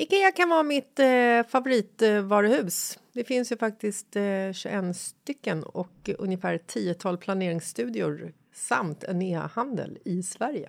Ikea kan vara mitt eh, favoritvaruhus. Det finns ju faktiskt eh, 21 stycken och ungefär ett tiotal planeringsstudior samt en e-handel i Sverige.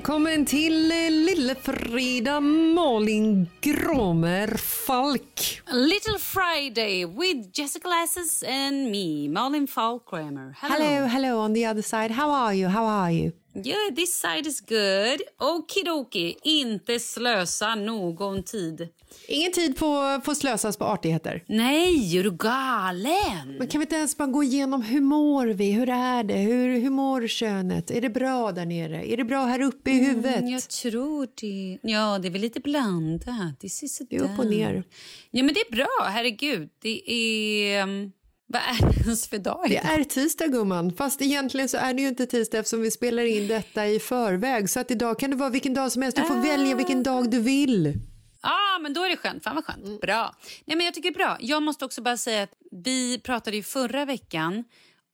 Välkommen till eh, Lille-Frida Malin Gromer Falk. Little Friday with Jessica Lasses and me, Malin Falkrammer. Hello, hello on the other side. How are you? How are you? Yeah, this side is good. Okidoki, inte slösa någon tid. Ingen tid på, får slösas på artigheter. Nej, är du galen? Men kan vi inte ens bara gå igenom hur mår vi? Hur är det? Hur, hur mår könet? Är det bra där nere? Är det bra här uppe i huvudet? Mm, jag tror det. Ja, det är väl lite blandat. Det sådär. Det är upp och ner. Ja, men det är bra. Herregud. Det är... Vad är det ens för dag Det idag? är tisdag gumman, fast egentligen så är det ju inte tisdag eftersom vi spelar in detta i förväg. Så att idag kan det vara vilken dag som helst. Du får välja vilken dag du vill. Ja, men då är det skönt. Fan vad skönt. Mm. Bra. Nej, men jag tycker det bra. Jag måste också bara säga att vi pratade ju förra veckan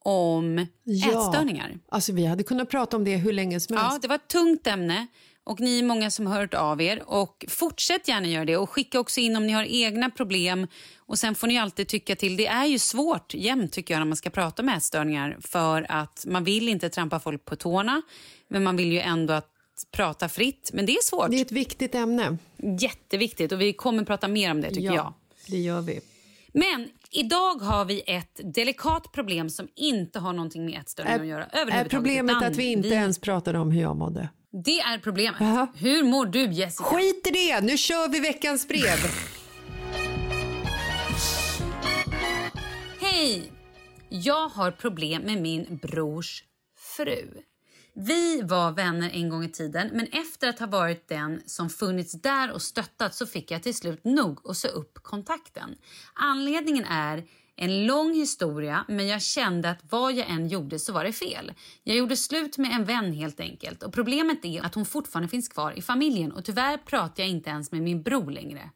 om ätstörningar. Alltså vi hade kunnat prata om det hur länge som helst. Ja, det var ett tungt ämne och ni är många som har hört av er. Och Fortsätt gärna göra det och skicka också in om ni har egna problem. Och Sen får ni alltid tycka till. Det är ju svårt jämt tycker jag när man ska prata om ätstörningar för att man vill inte trampa folk på tårna men man vill ju ändå att prata fritt. Men det är svårt. Det är ett viktigt ämne. Jätteviktigt och vi kommer prata mer om det tycker ja, jag. det gör vi. Men idag har vi ett delikat problem som inte har någonting med ätstörning att göra Är överhuvudtaget. problemet utan att vi inte ens pratade om hur jag mådde? Det är problemet. Jaha. Hur mår du Jessica? Skit i det! Nu kör vi veckans brev. Hej! Jag har problem med min brors fru. Vi var vänner en gång i tiden men efter att ha varit den som funnits där och stöttat så fick jag till slut nog och sa upp kontakten. Anledningen är en lång historia men jag kände att vad jag än gjorde så var det fel. Jag gjorde slut med en vän helt enkelt och problemet är att hon fortfarande finns kvar i familjen och tyvärr pratar jag inte ens med min bror längre.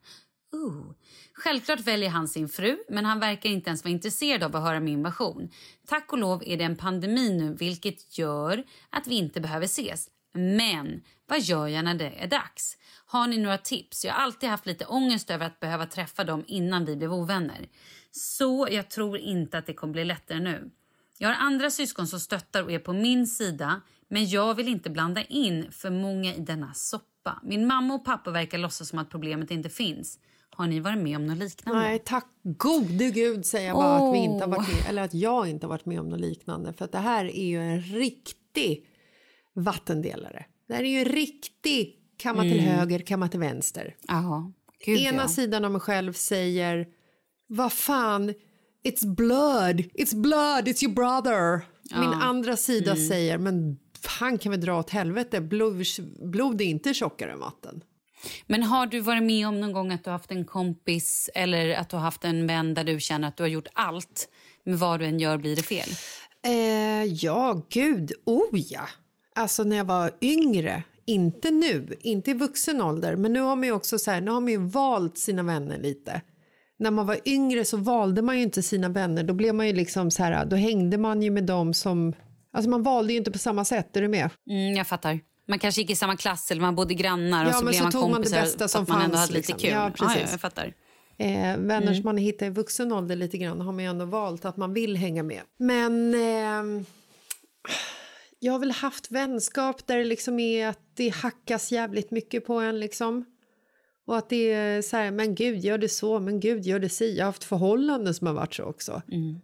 Ooh. Självklart väljer han sin fru, men han verkar inte ens vara intresserad av att höra min version. Tack och lov är det en pandemi nu, vilket gör att vi inte behöver ses. Men vad gör jag när det är dags? Har ni några tips? Jag har alltid haft lite ångest över att behöva träffa dem innan vi blev ovänner. Så jag tror inte att det kommer bli lättare nu. Jag har andra syskon som stöttar och är på min sida men jag vill inte blanda in för många i denna soppa. Min mamma och pappa verkar låtsas som att problemet inte finns. Har ni varit med om något liknande? Nej, tack gode gud säger jag bara att vi inte har varit med, eller att jag inte har varit med om något liknande. För att det här är ju en riktig vattendelare. Det här är ju en riktig kamma till höger, kamma till vänster. Jaha. Gud, Ena ja. sidan av mig själv säger vad fan, it's blood, it's blood, it's your brother. Min andra sida säger men fan kan vi dra åt helvete, blod, blod är inte tjockare än vatten. Men har du varit med om någon gång att du har haft en kompis eller att du har haft en vän där du känner att du har gjort allt, men vad du än gör blir det fel? Eh, ja, gud, oh ja. Alltså när jag var yngre, inte nu, inte i vuxen ålder, men nu har man ju också så här, nu har man ju valt sina vänner lite. När man var yngre så valde man ju inte sina vänner, då blev man ju liksom så här, då hängde man ju med dem som, alltså man valde ju inte på samma sätt, är du med? Mm, jag fattar. Man kanske gick i samma klass eller man bodde grannar och Ja, så men blev så man tog man det bästa så som man ändå fanns, hade lite liksom. kul. Ja, precis. ja, jag fattar. Eh, vänner som man hittar i vuxen ålder lite grann har man ju ändå valt att man vill hänga med. Men eh, jag har väl haft vänskap där det liksom är att det hackas jävligt mycket på en liksom. Och att det är så här, men gud gör det så, men gud gör det si. Jag har haft förhållanden som har varit så också.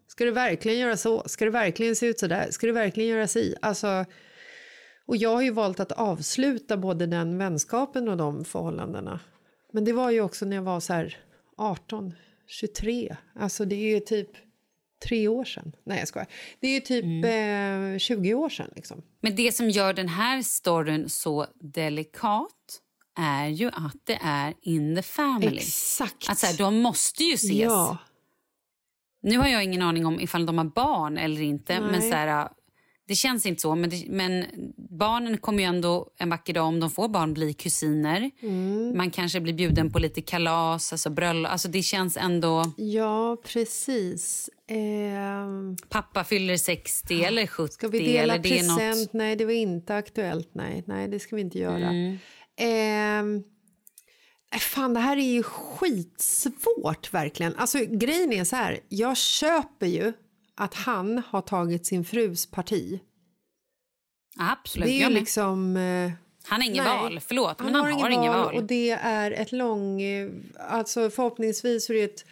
Ska du verkligen göra så? Ska det verkligen se ut så där? Ska du verkligen göra si? Alltså, och jag har ju valt att avsluta både den vänskapen och de förhållandena. Men det var ju också när jag var så här 18, 23. Alltså det är ju typ tre år sedan. Nej jag skojar. Det är ju typ eh, 20 år sedan liksom. Men det som gör den här storyn så delikat är ju att det är in the family. Exakt. Att så här, de måste ju ses. Ja. Nu har jag ingen aning om ifall de har barn eller inte. Men Nej. så här, Det känns inte så. Men, det, men barnen kommer ju ändå en vacker dag, om de får barn, bli kusiner. Mm. Man kanske blir bjuden på lite kalas, alltså bröllop. Alltså det känns ändå... ja, precis. Ehm, Pappa fyller 60 eller 70. ska vi dela eller det present? något... Nej, det var inte aktuellt. Nej, nej det ska vi inte göra. Mm. Nej, fan, det här är ju skitsvårt verkligen. Alltså grejen är så här, jag köper ju att han har tagit sin frus parti. Absolut, det är liksom... eh, Han har ingen nej. val, förlåt, men han har ingen val. Och det är ett lång... eh, Alltså förhoppningsvis är det ett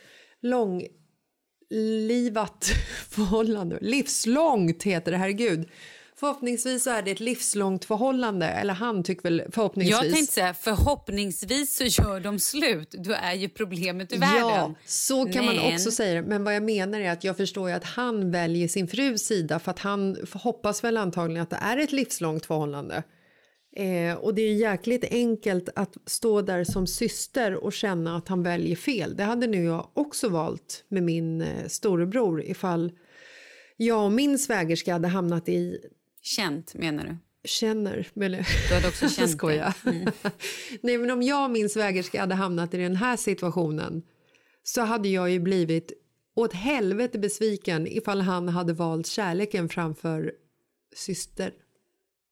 långlivat förhållande. Livslångt heter det, herregud. Förhoppningsvis är det ett livslångt förhållande. Eller han tycker väl förhoppningsvis. Jag tänkte säga, förhoppningsvis så gör de slut. Då är ju problemet Ja, världen. så kan man Men- också säga det. Men vad jag menar är att jag förstår ju att han väljer sin frus sida för att han hoppas väl antagligen att det är ett livslångt förhållande. Eh, och det är jäkligt enkelt att stå där som syster och känna att han väljer fel. Det hade nu jag också valt med min eh, storebror ifall jag och min svägerska hade hamnat i Känt, menar du? känner, men Du hade också känt det. Skoja. Nej, men om jag min svägerska hade hamnat i den här situationen så hade jag ju blivit åt helvete besviken ifall han hade valt kärleken framför syster.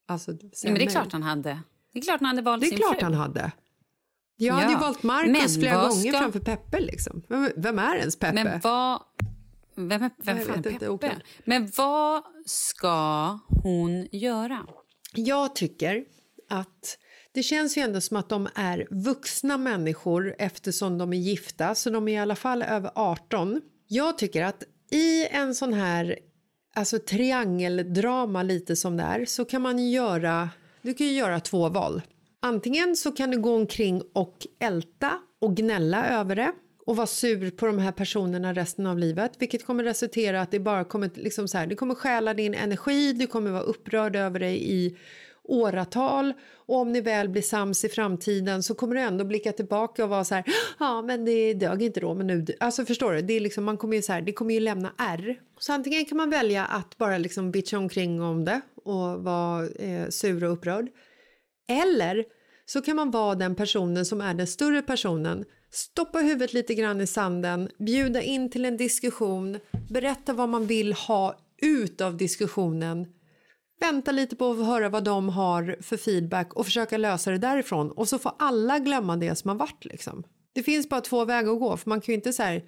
Alltså, Ja, men det är klart han hade. Det är klart han hade valt Det är sin klart fru. han hade. Jag hade ju Ja, valt Marcus men flera gånger ska- framför Peppe. Liksom. Vem, vem är ens Peppe? Men vad... Vem, vem Jag fan är inte, Peppe? oklart. Men vad ska hon göra? Jag tycker att Det känns ju ändå som att de är vuxna människor eftersom de är gifta, så de är i alla fall över 18. Jag tycker att i en sån här alltså triangeldrama lite som det är så kan man göra, du kan göra två val. Antingen så kan du gå omkring och älta och gnälla över det och vara sur på de här personerna resten av livet vilket kommer resultera att det bara kommer liksom så här, det kommer stjäla din energi, du kommer vara upprörd över dig i åratal. Och om ni väl blir sams i framtiden så kommer du ändå blicka tillbaka och vara så här ja men det dög inte då men nu alltså förstår du? Det är liksom man kommer ju så här, det kommer ju lämna R. så antingen kan man välja att bara liksom bitcha omkring om det och vara eh, sur och upprörd. Eller så kan man vara den personen som är den större personen stoppa huvudet lite grann i sanden bjuda in till en diskussion berätta vad man vill ha ut av diskussionen vänta lite på att höra vad de har för feedback och försöka lösa det därifrån och så får alla glömma det som har varit liksom. Det finns bara två vägar att gå för man kan ju inte så här,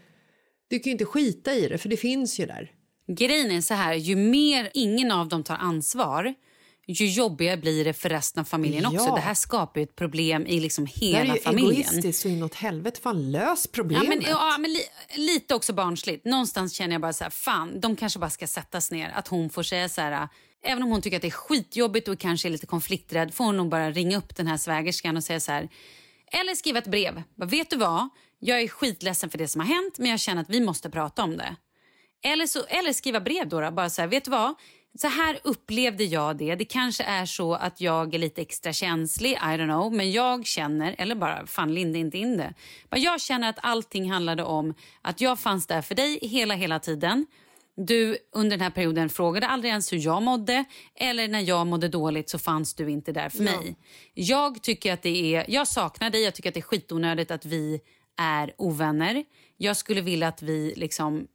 du kan ju inte skita i det för det finns ju där. Grejen är så här, ju mer ingen av dem tar ansvar ju jobbigare blir det för resten av familjen Ja. också. Det här skapar ett problem i liksom Det hela här är ju familjen. egoistiskt så inåt helvete. Fan lös Ja, problemet. men, ja, men li, lite också barnsligt. Någonstans känner jag bara så här, fan, de kanske bara ska sättas ner. Att hon får säga så här, även om hon tycker att det är skitjobbigt och kanske är lite konflikträdd, får hon nog bara ringa upp den här svägerskan och säga så här, eller skriva ett brev. Bara, Vet du vad? Jag är skitledsen för det som har hänt, men jag känner att vi måste prata om det. Eller, så, eller skriva brev då, då. Bara så här, vet du vad? Så här upplevde jag det. Det kanske är så att jag är lite extra känslig, I don't know. Men jag känner, eller bara fan linda inte in det. Bara Jag känner att allting handlade om att jag fanns där för dig hela, hela tiden. Du under den här perioden frågade aldrig ens hur jag mådde. Eller när jag mådde dåligt så fanns du inte där för mig. Jag tycker att det är, jag saknar dig, jag tycker att det är skitonödigt att vi är ovänner. Jag skulle vilja att vi liksom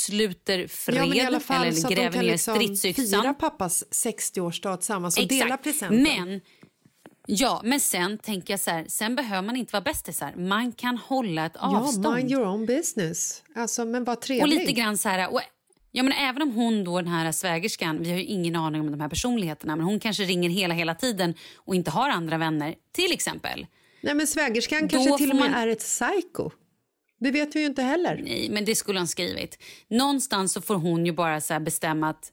sluter fred ja, i alla fall eller gräver ner liksom fira stridsyxan. pappas 60-årsdag tillsammans och dela presenten. Men, ja, men sen tänker jag så här, sen behöver man inte vara bästisar. Man kan hålla ett avstånd. Ja, mind your own business. Alltså, men vad trevlig. och lite grann så här... Och, ja, men även om hon då, den här svägerskan, vi har ju ingen aning om de här personligheterna, men hon kanske ringer hela, hela tiden och inte har andra vänner, till exempel. Nej, men svägerskan Då kanske till och med man- är ett psycho. Det vet vi ju inte heller. Nej, men det skulle han skrivit. Någonstans så får hon ju bara så här bestämma att,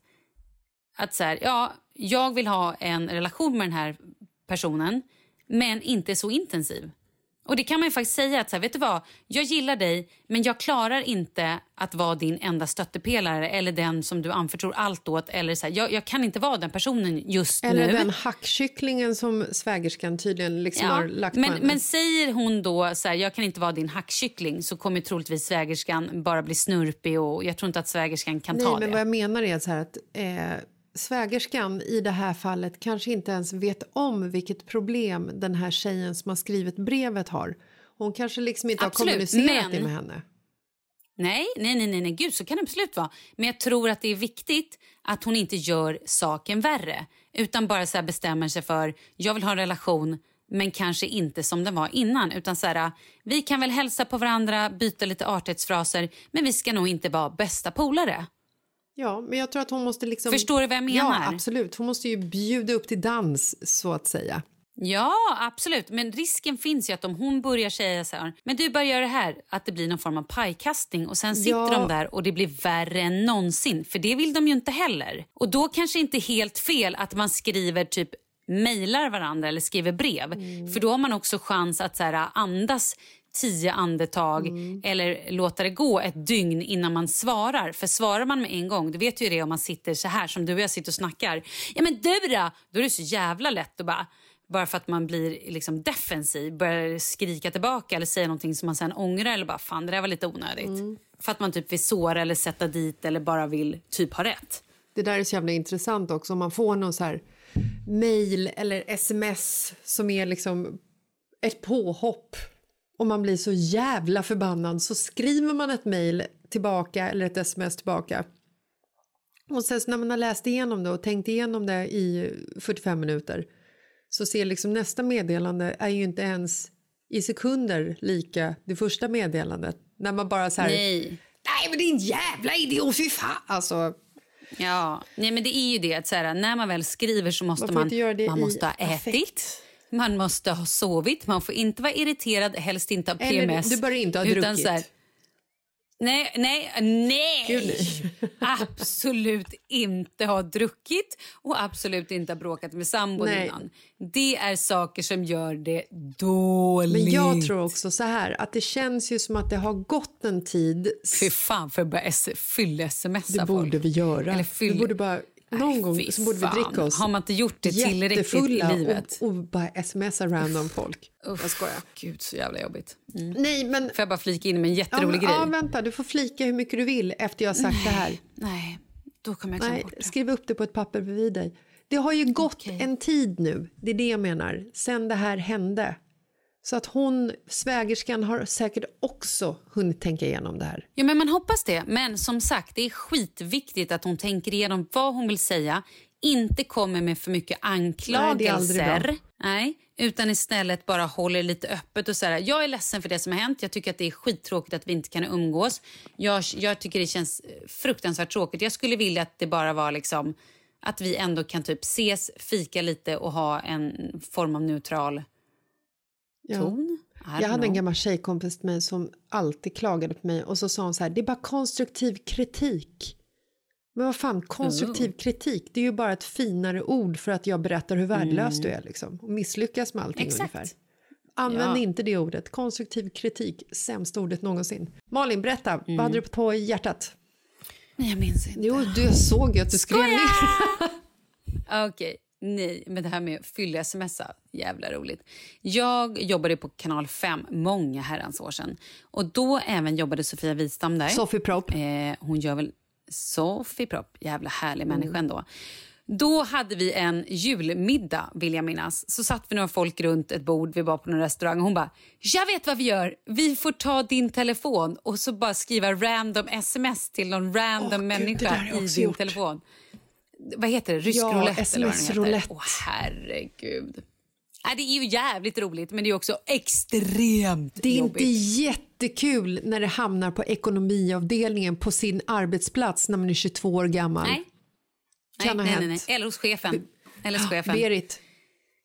att så här, ja, jag vill ha en relation med den här personen, men inte så intensiv. Och det kan man ju faktiskt säga att så här, vet du vad, jag gillar dig, men jag klarar inte att vara din enda stöttepelare eller den som du anförtror allt åt. Eller så här, jag, jag kan inte vara den personen just Eller nu. den hackkycklingen som svägerskan tydligen liksom har lagt på men, henne. men säger hon då så här, jag kan inte vara din hackkyckling så kommer troligtvis svägerskan bara bli snurpig och jag tror inte att svägerskan kan Nej, ta men det. vad jag menar är så här att eh, svägerskan i det här fallet kanske inte ens vet om vilket problem den här tjejen som har skrivit brevet har. Hon kanske liksom inte Absolut, har kommunicerat men- det med henne. Nej, nej, nej, nej, nej, gud så kan det absolut vara. Men jag tror att det är viktigt att hon inte gör saken värre. Utan bara så bestämmer sig för, jag vill ha en relation men kanske inte som den var innan. Utan så här, vi kan väl hälsa på varandra, byta lite artighetsfraser men vi ska nog inte vara bästa polare. Ja, men jag tror att hon måste liksom... Förstår du vad jag menar? Ja, absolut. Hon måste ju bjuda upp till dans, så att säga. Ja, absolut. Men risken finns ju att om hon börjar säga så här, men du börjar göra det här, att det blir någon form av pajkastning och sen sitter Ja. de där och det blir värre än någonsin. För det vill de ju inte heller. Och då kanske inte helt fel att man skriver typ mejlar varandra eller skriver brev. För då har man också chans att så här, andas tio andetag eller låta det gå ett dygn innan man svarar. För svarar man med en gång, du vet ju det om man sitter så här som du och jag sitter och snackar. Ja men du då? Då är det så jävla lätt att bara bara för att man blir liksom defensiv, börjar skrika tillbaka eller säga någonting som man sen ångrar eller bara fan det där var lite onödigt. För att man typ vill såra eller sätta dit eller bara vill typ ha rätt. Det där är så jävla intressant också. Om man får någon så här mail eller sms som är liksom ett påhopp och man blir så jävla förbannad så skriver man ett mail tillbaka eller ett sms tillbaka. Och sen när man har läst igenom det och tänkt igenom det i 45 minuter så ser liksom nästa meddelande är ju inte ens i sekunder lika det första meddelandet. När man bara så här... Nej. Nej men din jävla idiot, fy fan! Alltså, Ja, nej men det är ju det att så här, när man väl skriver så måste Man man, man måste ha affekt. Man måste ha sovit, man får inte vara irriterad, helst inte ha Eller PMS. du bör inte ha druckit. här, nej, nej, nej. Gud, nej. absolut inte ha druckit och absolut inte ha bråkat med sambon innan. Det är saker som gör det dåligt. Men jag tror också så här att det känns ju som att det har gått en tid. Fy fan för att börja s- fylle-smsa Det borde folk. vi göra. Eller fyll- Vi borde bara, någon Nej, gång så borde vi dricka oss Har man inte gjort det tillräckligt i livet? Och, och bara smsa random folk. Jag skojar. Gud, så jävla jobbigt. Mm. Nej, men... Får jag bara flika in med en Ja, jätterolig men, grej? ja, vänta, du får flika hur mycket du vill efter jag har sagt det här. Nej, då kommer jag Nej, bort det. skriv upp det på ett papper bredvid dig. Det har ju gått Okej. en tid nu, det är det jag menar, sen det här hände. Så att hon, svägerskan, har säkert också hunnit tänka igenom det här. Ja, men man hoppas det. Men som sagt, det är skitviktigt att hon tänker igenom vad hon vill säga. Inte kommer med för mycket Nej, anklagelser. Nej, utan istället bara håller lite öppet och säger jag är ledsen för det som har hänt. Jag tycker att det är skittråkigt att vi inte kan umgås. Jag, jag tycker det känns fruktansvärt tråkigt. Jag skulle vilja att det bara var liksom att vi ändå kan typ ses, fika lite och ha en form av neutral. Ton. I Jag hade en gammal tjejkompis med mig som alltid klagade på mig och så sa hon så här, det är bara konstruktiv kritik. Men vad fan, konstruktiv kritik, det är ju bara ett finare ord för att jag berättar hur värdelös du är liksom. Och misslyckas med allting Exakt. ungefär. Använd Ja. inte det ordet. Konstruktiv kritik, sämsta ordet någonsin. Malin, berätta, Mm. vad hade du på hjärtat? Nej, jag minns inte. Jo, du såg ju att du skrev ner. Okej, nej, men det här med fylla-smsa, jävla roligt. Jag jobbade på kanal 5 många herrans år sedan. Och då även jobbade Sofia Wistam där. Sofie Propp. Eh, hon gör väl Sofie Propp, jävla härlig människa ändå. Då hade vi en julmiddag, vill jag minnas. Så satt vi några folk runt ett bord, vi var på någon restaurang. och Hon bara, jag vet vad vi gör. Vi får ta din telefon och så bara skriva random sms till någon random Gud, där människa jag i din gjort. telefon. Vad heter det? Rysk Ja, roulette? heter. SMS-roulette. Åh, herregud. Nej, det är ju jävligt roligt, men det är också extremt Det är jobbigt. inte jättekul när det hamnar på ekonomiavdelningen på sin arbetsplats när man är 22 år gammal. Nej. Kan nej, ha nej, nej, hänt. nej. Eller hos chefen. Eller hos chefen. Berit,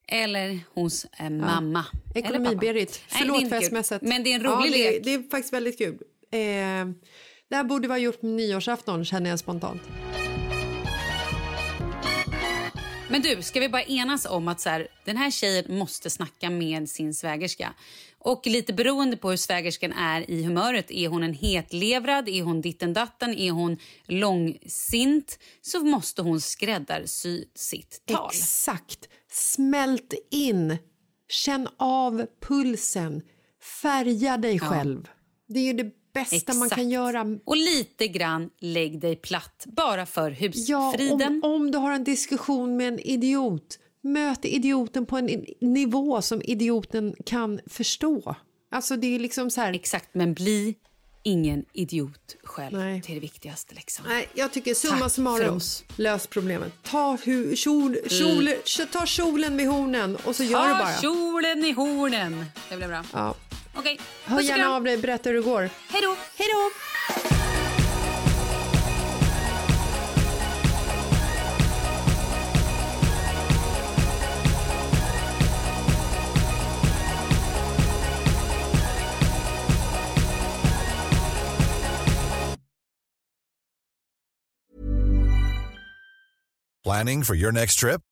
Eller hos eh, mamma. Pappa. ekonomi-Berit. Förlåt för smset. Men det är en ja, rolig det, lek. Det är faktiskt väldigt kul. Eh, det här borde vara gjort på nyårsafton känner jag spontant. Men du, ska vi bara enas om att så här, den här tjejen måste snacka med sin svägerska. Och lite beroende på hur svägerskan är i humöret, är hon en hetlevrad, är hon ditten datten, är hon långsint, så måste hon skräddarsy sitt tal. Exakt. Smält in. Känn av pulsen. Färga dig själv. Det är ju det bästa man Exakt. kan göra. Och lite grann lägg dig platt, bara för Ja, husfriden. om, om du har en diskussion med en idiot, möt idioten på en nivå som idioten kan förstå. Alltså det är liksom så här... Exakt, men bli ingen idiot själv. Nej. Det är det viktigaste. Liksom. Nej, jag tycker summa summarum, lös problemet. Ta, hu, kjol, kjol, ta kjolen vid hornen och så gör du Ta bara. kjolen i hornen. Det blir bra. Ja. Okej, Hör puss och gärna av dig, berätta hur det går. Hej då. Hej då! Planning for your next trip?